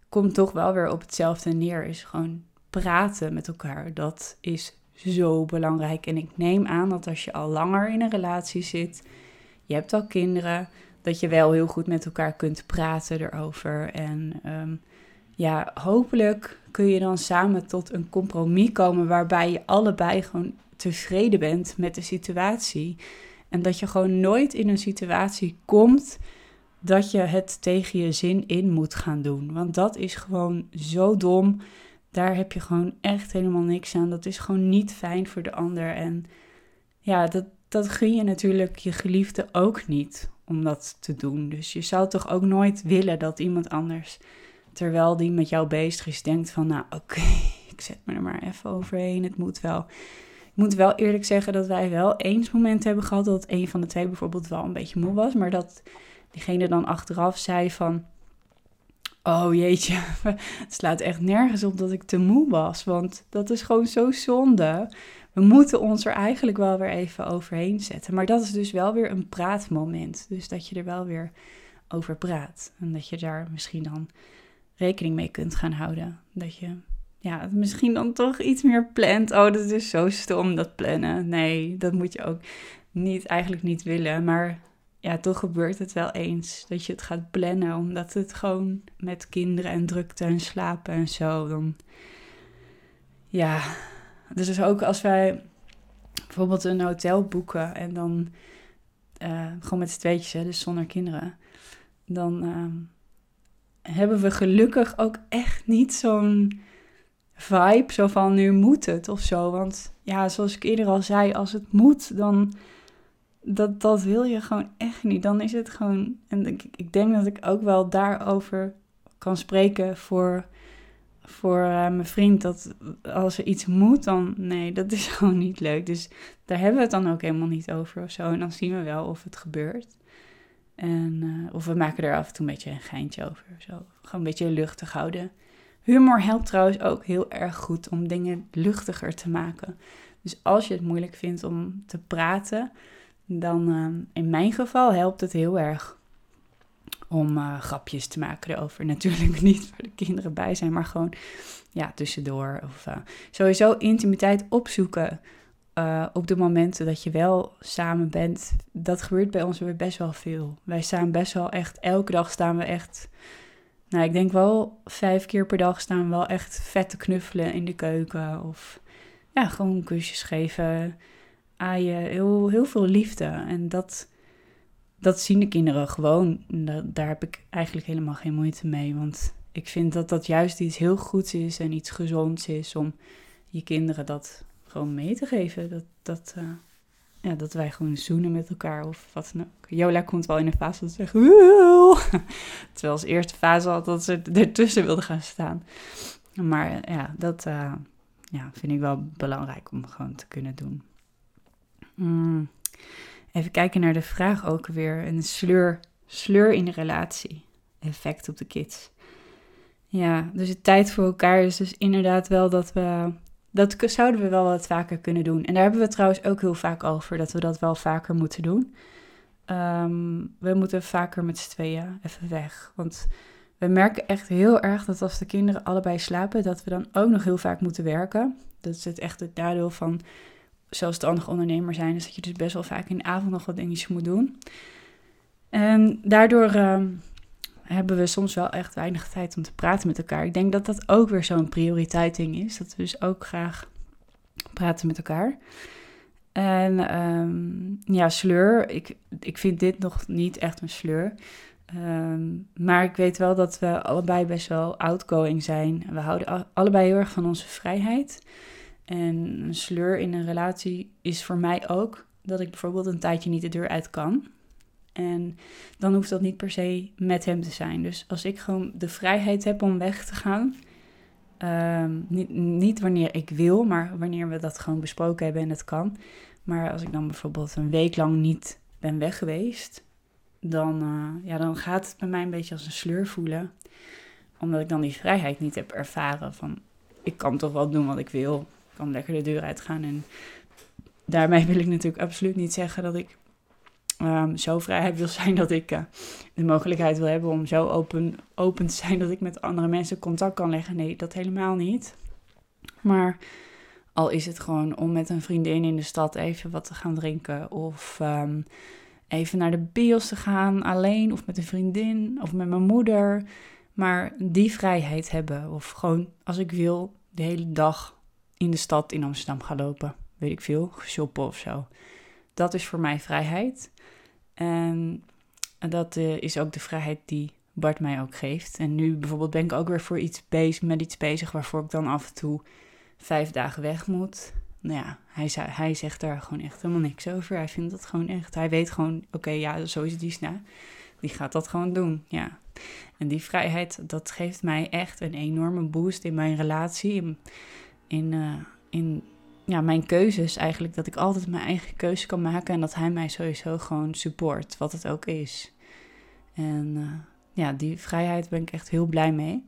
komt toch wel weer op hetzelfde neer. Is gewoon praten met elkaar. Dat is zo belangrijk. En ik neem aan dat als je al langer in een relatie zit, je hebt al kinderen, dat je wel heel goed met elkaar kunt praten erover. En ehm, ja, hopelijk kun je dan samen tot een compromis komen waarbij je allebei gewoon tevreden bent met de situatie. En dat je gewoon nooit in een situatie komt dat je het tegen je zin in moet gaan doen. Want dat is gewoon zo dom. Daar heb je gewoon echt helemaal niks aan. Dat is gewoon niet fijn voor de ander. En ja, dat, dat gun je natuurlijk je geliefde ook niet om dat te doen. Dus je zou toch ook nooit willen dat iemand anders, terwijl die met jou bezig is, denkt van, nou oké, ik zet me er maar even overheen, het moet wel. Ik moet wel eerlijk zeggen dat wij wel eens moment hebben gehad dat een van de twee bijvoorbeeld wel een beetje moe was, maar dat diegene dan achteraf zei van, oh jeetje, het slaat echt nergens op dat ik te moe was, want dat is gewoon zo zonde we moeten ons er eigenlijk wel weer even overheen zetten. Maar dat is dus wel weer een praatmoment. Dus dat je er wel weer over praat. En dat je daar misschien dan rekening mee kunt gaan houden. Dat je ja, misschien dan toch iets meer plant. Oh, dat is zo stom, dat plannen. Nee, dat moet je ook niet, eigenlijk niet willen. Maar ja, toch gebeurt het wel eens dat je het gaat plannen. Omdat het gewoon met kinderen en drukte en slapen en zo. Dan ja, dus ook als wij bijvoorbeeld een hotel boeken en dan uh, gewoon met z'n tweetjes, dus zonder kinderen, dan uh, hebben we gelukkig ook echt niet zo'n vibe zo van nu moet het of zo. Want ja, zoals ik eerder al zei, als het moet, dan dat, dat wil je gewoon echt niet. Dan is het gewoon, en ik, ik denk dat ik ook wel daarover kan spreken voor voor uh, mijn vriend dat als er iets moet, dan nee, dat is gewoon niet leuk. Dus daar hebben we het dan ook helemaal niet over of zo. En dan zien we wel of het gebeurt. En, uh, of we maken er af en toe een beetje een geintje over. Zo. Gewoon een beetje luchtig houden. Humor helpt trouwens ook heel erg goed om dingen luchtiger te maken. Dus als je het moeilijk vindt om te praten, dan uh, in mijn geval helpt het heel erg om uh, grapjes te maken erover. Natuurlijk niet voor de kinderen bij zijn, maar gewoon ja, tussendoor. Of uh, sowieso intimiteit opzoeken uh, op de momenten dat je wel samen bent, dat gebeurt bij ons weer best wel veel. Wij staan best wel echt, elke dag staan we echt, nou ik denk wel vijf keer per dag staan we wel echt vet te knuffelen in de keuken. Of ja, gewoon kusjes geven, aaien, heel, heel veel liefde. En dat, dat zien de kinderen gewoon. Daar heb ik eigenlijk helemaal geen moeite mee, want ik vind dat dat juist iets heel goeds is en iets gezonds is om je kinderen dat gewoon mee te geven. Dat, dat, uh, ja, dat wij gewoon zoenen met elkaar of wat dan ook. Jola komt wel in een fase dat ze zegt... Terwijl als eerste fase had dat ze ertussen wilde gaan staan. Maar ja, dat uh, ja, vind ik wel belangrijk om gewoon te kunnen doen. Mm. Even kijken naar de vraag ook weer. Een sleur, sleur in de relatie. Effect op de kids. Ja, dus het tijd voor elkaar is dus inderdaad wel dat we dat zouden we wel wat vaker kunnen doen. En daar hebben we trouwens ook heel vaak over, dat we dat wel vaker moeten doen. Ehm, we moeten vaker met z'n tweeën even weg. Want we merken echt heel erg dat als de kinderen allebei slapen, dat we dan ook nog heel vaak moeten werken. Dat is het echt het nadeel van zelfstandig ondernemer zijn, is dat je dus best wel vaak in de avond nog wat dingetjes moet doen. En daardoor ehm, hebben we soms wel echt weinig tijd om te praten met elkaar. Ik denk dat dat ook weer zo'n prioriteitding is. Dat we dus ook graag praten met elkaar. En um, ja, sleur. Ik, ik vind dit nog niet echt een sleur. Ehm, maar ik weet wel dat we allebei best wel outgoing zijn. We houden allebei heel erg van onze vrijheid. En een sleur in een relatie is voor mij ook dat ik bijvoorbeeld een tijdje niet de deur uit kan. En dan hoeft dat niet per se met hem te zijn. Dus als ik gewoon de vrijheid heb om weg te gaan, ehm, niet, niet, wanneer ik wil, maar wanneer we dat gewoon besproken hebben en het kan. Maar als ik dan bijvoorbeeld een week lang niet ben weg geweest, dan, uh, ja, dan gaat het bij mij een beetje als een sleur voelen. Omdat ik dan die vrijheid niet heb ervaren van ik kan toch wel doen wat ik wil. Kan lekker de deur uitgaan. En daarmee wil ik natuurlijk absoluut niet zeggen dat ik um, zo vrijheid wil zijn dat ik uh, de mogelijkheid wil hebben om zo open, open te zijn dat ik met andere mensen contact kan leggen. Nee, dat helemaal niet. Maar al is het gewoon om met een vriendin in de stad even wat te gaan drinken of um, even naar de bios te gaan alleen of met een vriendin of met mijn moeder. Maar die vrijheid hebben of gewoon als ik wil de hele dag in de stad in Amsterdam gaan lopen. Weet ik veel, shoppen of zo. Dat is voor mij vrijheid. En dat uh, is ook de vrijheid die Bart mij ook geeft. En nu bijvoorbeeld ben ik ook weer voor iets bezig, met iets bezig waarvoor ik dan af en toe vijf dagen weg moet. Nou ja, hij, hij zegt daar gewoon echt helemaal niks over. Hij vindt dat gewoon echt. Hij weet gewoon, oké, ja, zo is die sna. Die gaat dat gewoon doen, ja. En die vrijheid, dat geeft mij echt een enorme boost in mijn relatie. In, uh, in ja, mijn keuzes eigenlijk. Dat ik altijd mijn eigen keuze kan maken. En dat hij mij sowieso gewoon support, wat het ook is. En uh, ja, die vrijheid ben ik echt heel blij mee.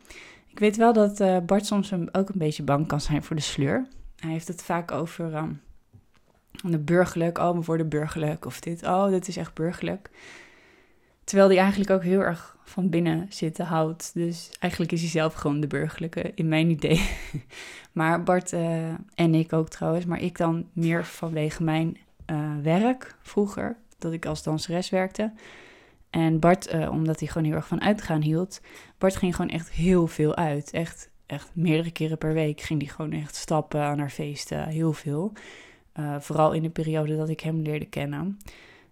Ik weet wel dat uh, Bart soms ook een beetje bang kan zijn voor de sleur. Hij heeft het vaak over um, de burgerlijk. Oh, we worden burgerlijk. Of dit. Oh, dit is echt burgerlijk. Terwijl die eigenlijk ook heel erg van binnen zitten houdt. Dus eigenlijk is hij zelf gewoon de burgerlijke, in mijn idee. maar Bart uh, en ik ook trouwens, maar ik dan meer vanwege mijn uh, werk vroeger, dat ik als danseres werkte. En Bart, uh, omdat hij gewoon heel erg van uitgaan hield, Bart ging gewoon echt heel veel uit. Echt, echt meerdere keren per week ging hij gewoon echt stappen naar feesten, heel veel. vooral in de periode dat ik hem leerde kennen.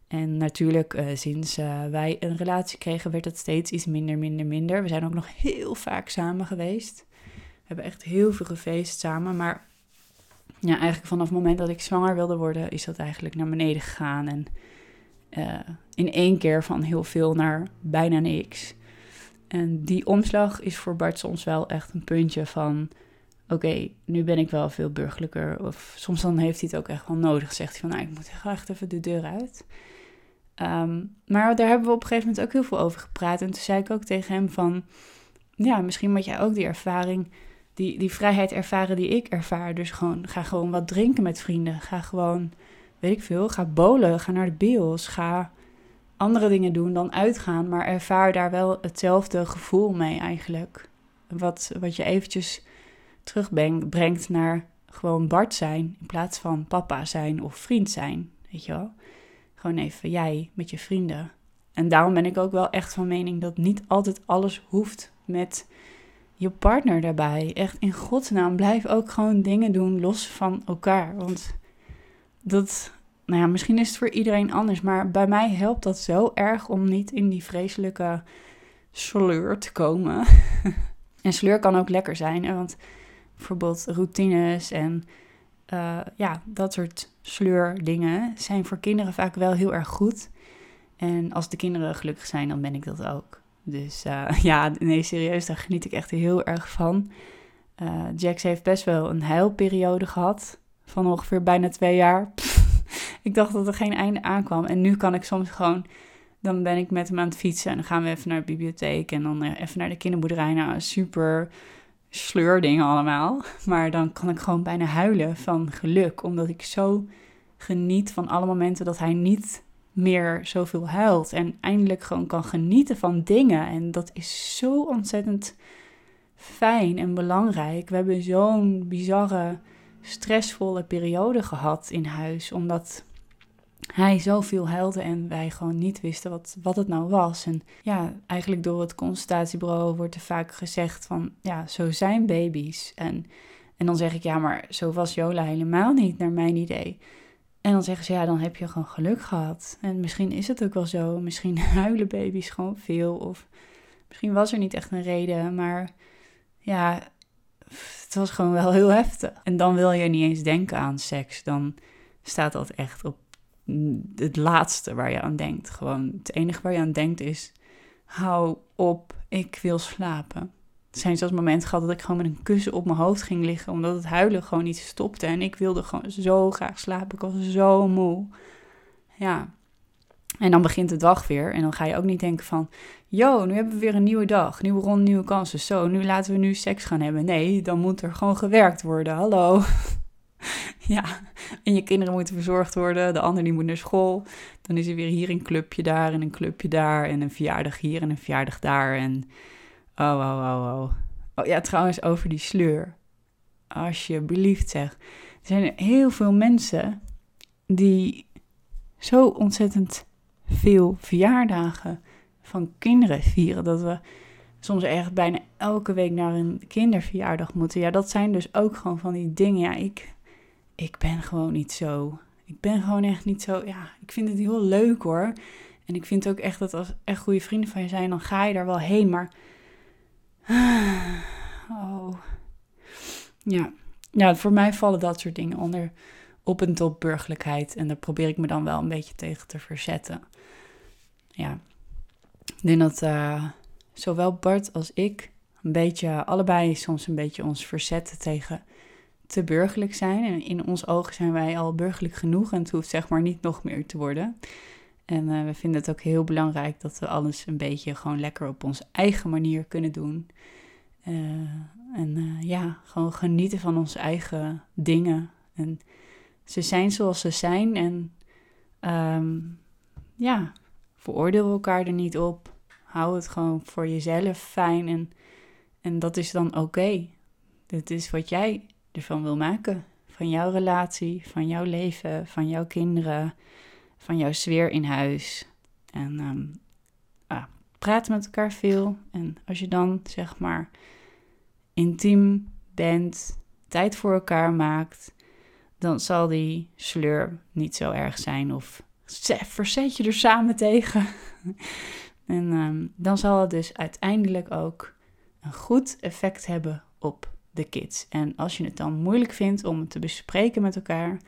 En natuurlijk, uh, sinds uh, wij een relatie kregen, werd het steeds iets minder, minder, minder. We zijn ook nog heel vaak samen geweest. We hebben echt heel veel gefeest samen. Maar ja, eigenlijk vanaf het moment dat ik zwanger wilde worden, is dat eigenlijk naar beneden gegaan. En uh, in één keer van heel veel naar bijna niks. En die omslag is voor Bart soms wel echt een puntje van... Oké, nu ben ik wel veel burgerlijker. Of soms dan heeft hij het ook echt wel nodig. Zegt hij van, nou, ik moet echt even de deur uit. Um, maar daar hebben we op een gegeven moment ook heel veel over gepraat. En toen zei ik ook tegen hem van, ja, misschien moet jij ook die ervaring, die, die vrijheid ervaren die ik ervaar. Dus gewoon, ga gewoon wat drinken met vrienden. Ga gewoon, weet ik veel, ga bowlen, ga naar de bios, ga andere dingen doen dan uitgaan. Maar ervaar daar wel hetzelfde gevoel mee eigenlijk. Wat, wat je eventjes terugbrengt naar gewoon Bart zijn in plaats van papa zijn of vriend zijn. Weet je wel? Gewoon even jij met je vrienden. En daarom ben ik ook wel echt van mening dat niet altijd alles hoeft met je partner daarbij. Echt in godsnaam, blijf ook gewoon dingen doen los van elkaar. Want dat, nou ja, misschien is het voor iedereen anders, maar bij mij helpt dat zo erg om niet in die vreselijke sleur te komen. en sleur kan ook lekker zijn, want bijvoorbeeld routines en uh, ja, dat soort sleurdingen zijn voor kinderen vaak wel heel erg goed. En als de kinderen gelukkig zijn, dan ben ik dat ook. Dus uh, ja, nee, serieus, daar geniet ik echt heel erg van. Uh, Jax heeft best wel een huilperiode gehad van ongeveer bijna twee jaar. ik dacht dat er geen einde aankwam. En nu kan ik soms gewoon, dan ben ik met hem aan het fietsen en dan gaan we even naar de bibliotheek en dan even naar de kinderboerderij. Nou, super sleurdingen allemaal. Maar dan kan ik gewoon bijna huilen van geluk, omdat ik zo geniet van alle momenten dat hij niet meer zoveel huilt. En eindelijk gewoon kan genieten van dingen. En dat is zo ontzettend fijn en belangrijk. We hebben zo'n bizarre, stressvolle periode gehad in huis. Omdat hij zoveel huilde en wij gewoon niet wisten wat, wat het nou was. En ja, eigenlijk door het consultatiebureau wordt er vaak gezegd van, ja, zo zijn baby's. En, en dan zeg ik, ja, maar zo was Jola helemaal niet, naar mijn idee. En dan zeggen ze, ja, dan heb je gewoon geluk gehad. En misschien is het ook wel zo. Misschien huilen baby's gewoon veel. Of misschien was er niet echt een reden. Maar ja, het was gewoon wel heel heftig. En dan wil je niet eens denken aan seks. Dan staat dat echt op het laatste waar je aan denkt. Gewoon het enige waar je aan denkt is: hou op, ik wil slapen. Er zijn zelfs momenten gehad dat ik gewoon met een kussen op mijn hoofd ging liggen, omdat het huilen gewoon niet stopte. En ik wilde gewoon zo graag slapen. Ik was zo moe. Ja. En dan begint de dag weer. En dan ga je ook niet denken van, yo, nu hebben we weer een nieuwe dag. Nieuwe ronde, nieuwe kansen. Zo, nu laten we nu seks gaan hebben. Nee, dan moet er gewoon gewerkt worden. Hallo. ja, en je kinderen moeten verzorgd worden. De ander die moet naar school. Dan is er weer hier een clubje daar en een clubje daar. En een verjaardag hier en een verjaardag daar. En Oh, oh, oh, oh. Oh ja, trouwens, over die sleur. Alsjeblieft zeg. Er zijn heel veel mensen die zo ontzettend veel verjaardagen van kinderen vieren. Dat we soms echt bijna elke week naar een kinderverjaardag moeten. Ja, dat zijn dus ook gewoon van die dingen. Ja, ik, ik ben gewoon niet zo. Ik ben gewoon echt niet zo. Ja, ik vind het heel leuk hoor. En ik vind ook echt dat als echt goede vrienden van je zijn, dan ga je daar wel heen. Maar Oh. Ja. ja, voor mij vallen dat soort dingen onder op en top burgerlijkheid. En daar probeer ik me dan wel een beetje tegen te verzetten. Ja, ik denk dat uh, zowel Bart als ik een beetje, allebei soms een beetje ons verzetten tegen te burgerlijk zijn. En in ons ogen zijn wij al burgerlijk genoeg en het hoeft zeg maar niet nog meer te worden. En uh, we vinden het ook heel belangrijk dat we alles een beetje gewoon lekker op onze eigen manier kunnen doen. Uh, en uh, ja, gewoon genieten van onze eigen dingen. En ze zijn zoals ze zijn. En um, ja, veroordeel elkaar er niet op. Hou het gewoon voor jezelf fijn. En, en dat is dan oké. Dit is wat jij ervan wil maken. Van jouw relatie, van jouw leven, van jouw kinderen van jouw sfeer in huis. En um, ah, praat met elkaar veel. En als je dan zeg maar intiem bent, tijd voor elkaar maakt, dan zal die sleur niet zo erg zijn. Of verzet je er samen tegen. en um, dan zal het dus uiteindelijk ook een goed effect hebben op de kids. En als je het dan moeilijk vindt om het te bespreken met elkaar,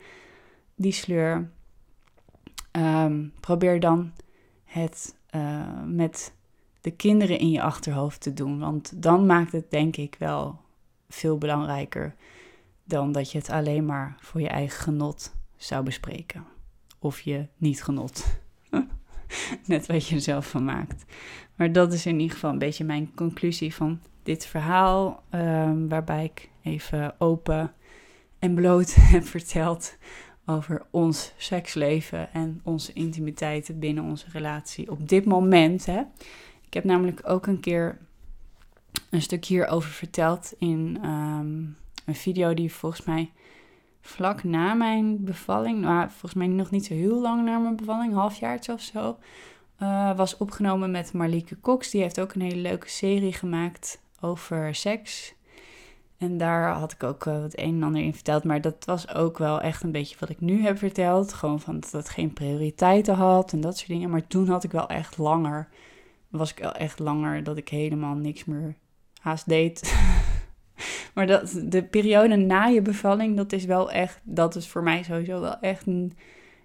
die sleur, Um, probeer dan het uh, met de kinderen in je achterhoofd te doen. Want dan maakt het denk ik wel veel belangrijker dan dat je het alleen maar voor je eigen genot zou bespreken. Of je niet genot. Net wat je er zelf van maakt. Maar dat is in ieder geval een beetje mijn conclusie van dit verhaal. Um, waarbij ik even open en bloot heb verteld over ons seksleven en onze intimiteiten binnen onze relatie op dit moment. Hè. Ik heb namelijk ook een keer een stuk hierover verteld in, um, een video die volgens mij vlak na mijn bevalling, nou, volgens mij nog niet zo heel lang na mijn bevalling, halfjaartje of zo, uh, was opgenomen met Marlieke Cox. Die heeft ook een hele leuke serie gemaakt over seks. En daar had ik ook uh, het een en ander in verteld. Maar dat was ook wel echt een beetje wat ik nu heb verteld. Gewoon van dat het geen prioriteiten had en dat soort dingen. Maar toen had ik wel echt langer. Was ik wel echt langer dat ik helemaal niks meer haast deed. maar dat, de periode na je bevalling, dat is wel echt. Dat is voor mij sowieso wel echt een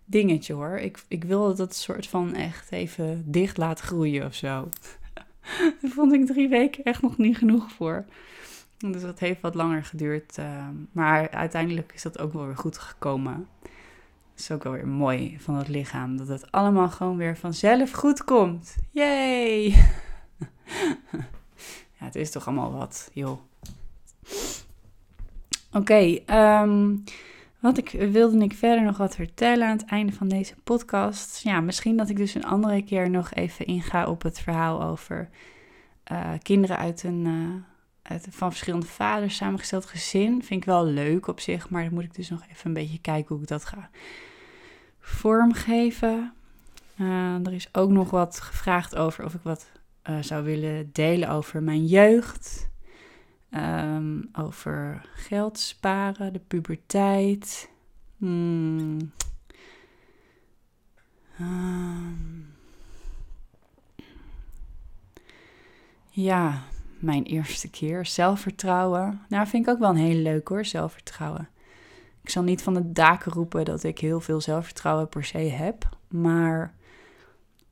dingetje hoor. Ik, ik wilde dat soort van echt even dicht laten groeien of zo. Daar vond ik drie weken echt nog niet genoeg voor. Dus dat heeft wat langer geduurd. Uh, maar uiteindelijk is dat ook wel weer goed gekomen. Het is ook wel weer mooi van het lichaam. Dat het allemaal gewoon weer vanzelf goed komt. Yay! ja, het is toch allemaal wat, joh. Oké, okay, um, wat ik, wilde ik verder nog wat vertellen aan het einde van deze podcast. Ja, misschien dat ik dus een andere keer nog even inga op het verhaal over uh, kinderen uit een, uh, uit, van verschillende vaders samengesteld gezin. Vind ik wel leuk op zich, maar dan moet ik dus nog even een beetje kijken hoe ik dat ga vormgeven. Uh, er is ook nog wat gevraagd over of ik wat zou willen delen over mijn jeugd. Um, over geld sparen, de puberteit. Hmm. Um. Ja, mijn eerste keer. Zelfvertrouwen. Nou, vind ik ook wel een hele leuk hoor, zelfvertrouwen. Ik zal niet van de daken roepen dat ik heel veel zelfvertrouwen per se heb. Maar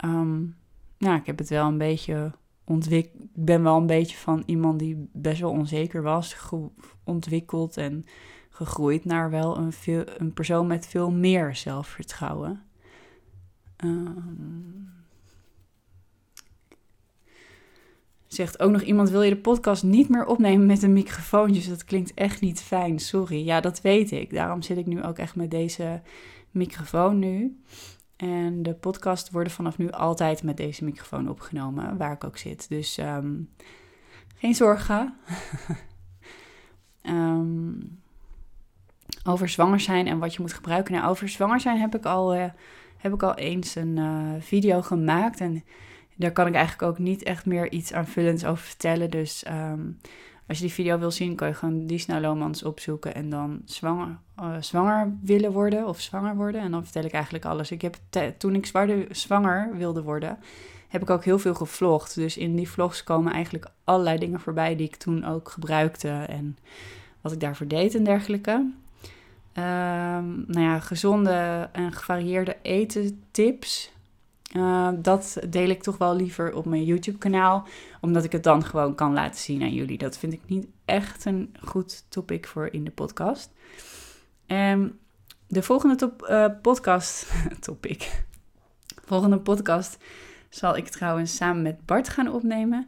um, nou, ik heb het wel een beetje ontwik ben wel een beetje van iemand die best wel onzeker was, ontwikkeld en gegroeid naar wel een, veel, een persoon met veel meer zelfvertrouwen. Um, zegt ook nog iemand: Wil je de podcast niet meer opnemen met een microfoon? Dus dat klinkt echt niet fijn. Sorry. Ja, dat weet ik. Daarom zit ik nu ook echt met deze microfoon nu. En de podcast worden vanaf nu altijd met deze microfoon opgenomen, waar ik ook zit. Dus ehm, geen zorgen. um, over zwanger zijn en wat je moet gebruiken. Nou, over zwanger zijn heb ik al, uh, heb ik al eens een uh, video gemaakt. En daar kan ik eigenlijk ook niet echt meer iets aanvullends over vertellen. Dus um, als je die video wil zien, kan je gewoon Disna Lomans opzoeken en dan zwanger, uh, zwanger willen worden of zwanger worden. En dan vertel ik eigenlijk alles. Ik heb toen ik zwanger wilde worden, heb ik ook heel veel gevlogd. Dus in die vlogs komen eigenlijk allerlei dingen voorbij die ik toen ook gebruikte en wat ik daarvoor deed en dergelijke. Um, nou ja, gezonde en gevarieerde eten tips uh, dat deel ik toch wel liever op mijn YouTube-kanaal, omdat ik het dan gewoon kan laten zien aan jullie. Dat vind ik niet echt een goed topic voor in de podcast. Um, de volgende uh, podcast, topic, volgende podcast zal ik trouwens samen met Bart gaan opnemen.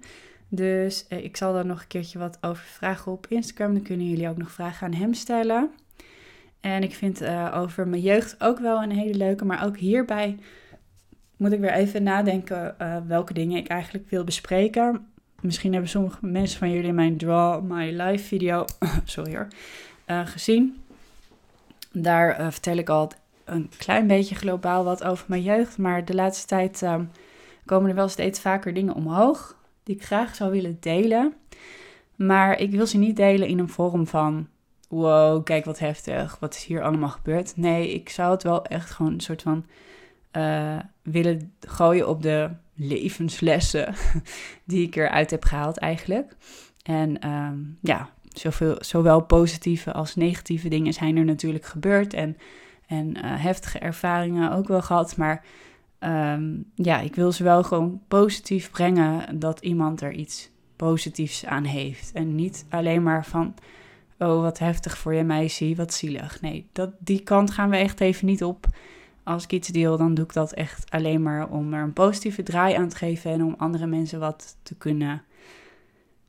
Dus uh, ik zal daar nog een keertje wat over vragen op Instagram. Dan kunnen jullie ook nog vragen aan hem stellen. En ik vind over mijn jeugd ook wel een hele leuke, maar ook hierbij moet ik weer even nadenken uh, welke dingen ik eigenlijk wil bespreken. Misschien hebben sommige mensen van jullie mijn Draw My Life video sorry hoor, uh, gezien. Daar uh, vertel ik al een klein beetje globaal wat over mijn jeugd. Maar de laatste tijd ehm, komen er wel steeds vaker dingen omhoog die ik graag zou willen delen. Maar ik wil ze niet delen in een vorm van wow, kijk wat heftig, wat is hier allemaal gebeurd. Nee, ik zou het wel echt gewoon een soort van uh, willen gooien op de levenslessen die ik eruit heb gehaald eigenlijk. En um, ja, zoveel, zowel positieve als negatieve dingen zijn er natuurlijk gebeurd en, en uh, heftige ervaringen ook wel gehad. Maar um, ja, ik wil ze wel gewoon positief brengen dat iemand er iets positiefs aan heeft. En niet alleen maar van, oh wat heftig voor je meisje, wat zielig. Nee, dat, die kant gaan we echt even niet op als ik iets deel, dan doe ik dat echt alleen maar om er een positieve draai aan te geven en om andere mensen wat te kunnen.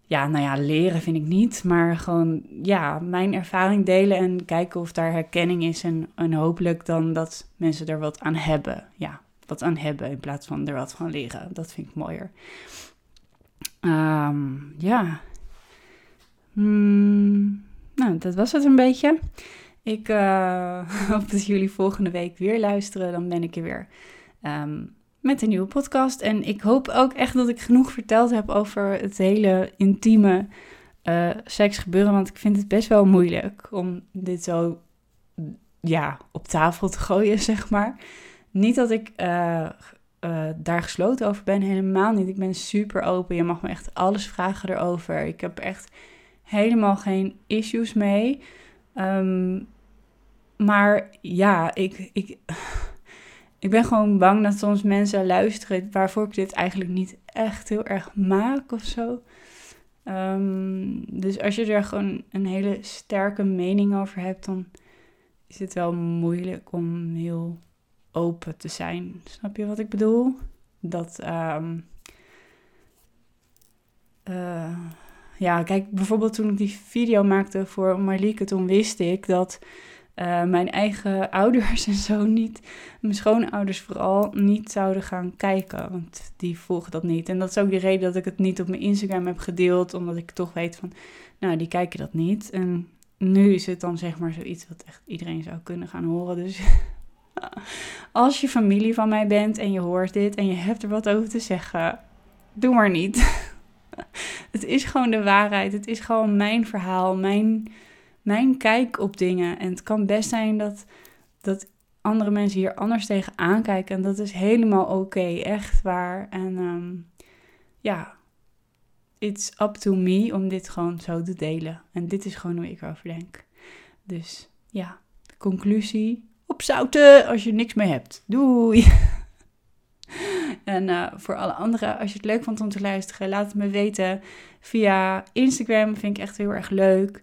Ja, nou ja, leren vind ik niet, maar gewoon ja, mijn ervaring delen en kijken of daar herkenning is en, hopelijk dan dat mensen er wat aan hebben. Ja, wat aan hebben in plaats van er wat van leren. Dat vind ik mooier. Um, ja. Hmm, nou, dat was het een beetje. Ik uh, hoop dat jullie volgende week weer luisteren. Dan ben ik er weer ehm, met een nieuwe podcast. En ik hoop ook echt dat ik genoeg verteld heb over het hele intieme uh, seksgebeuren. Want ik vind het best wel moeilijk om dit zo ja, op tafel te gooien, zeg maar. Niet dat ik uh, daar gesloten over ben, helemaal niet. Ik ben super open. Je mag me echt alles vragen erover. Ik heb echt helemaal geen issues mee. Um, maar ja, ik, ik, ik ben gewoon bang dat soms mensen luisteren waarvoor ik dit eigenlijk niet echt heel erg maak of zo. Um, dus als je er gewoon een hele sterke mening over hebt, dan is het wel moeilijk om heel open te zijn. Snap je wat ik bedoel? Dat, um, uh, ja, kijk, bijvoorbeeld toen ik die video maakte voor Marlieke, toen wist ik dat uh, mijn eigen ouders en zo niet, mijn schoonouders vooral, niet zouden gaan kijken. Want die volgen dat niet. En dat is ook de reden dat ik het niet op mijn Instagram heb gedeeld, omdat ik toch weet van, nou, die kijken dat niet. En nu is het dan zeg maar zoiets wat echt iedereen zou kunnen gaan horen. Dus als je familie van mij bent en je hoort dit en je hebt er wat over te zeggen, doe maar niet. het is gewoon de waarheid. Het is gewoon mijn verhaal, mijn mijn kijk op dingen. En het kan best zijn dat, dat andere mensen hier anders tegen aankijken. En dat is helemaal oké, echt waar. En um, ja, it's up to me om dit gewoon zo te delen. En dit is gewoon hoe ik erover denk. Dus ja, conclusie. Opzouten als je niks meer hebt. Doei! En uh, voor alle anderen, als je het leuk vond om te luisteren, laat het me weten via Instagram. Vind ik echt heel erg leuk.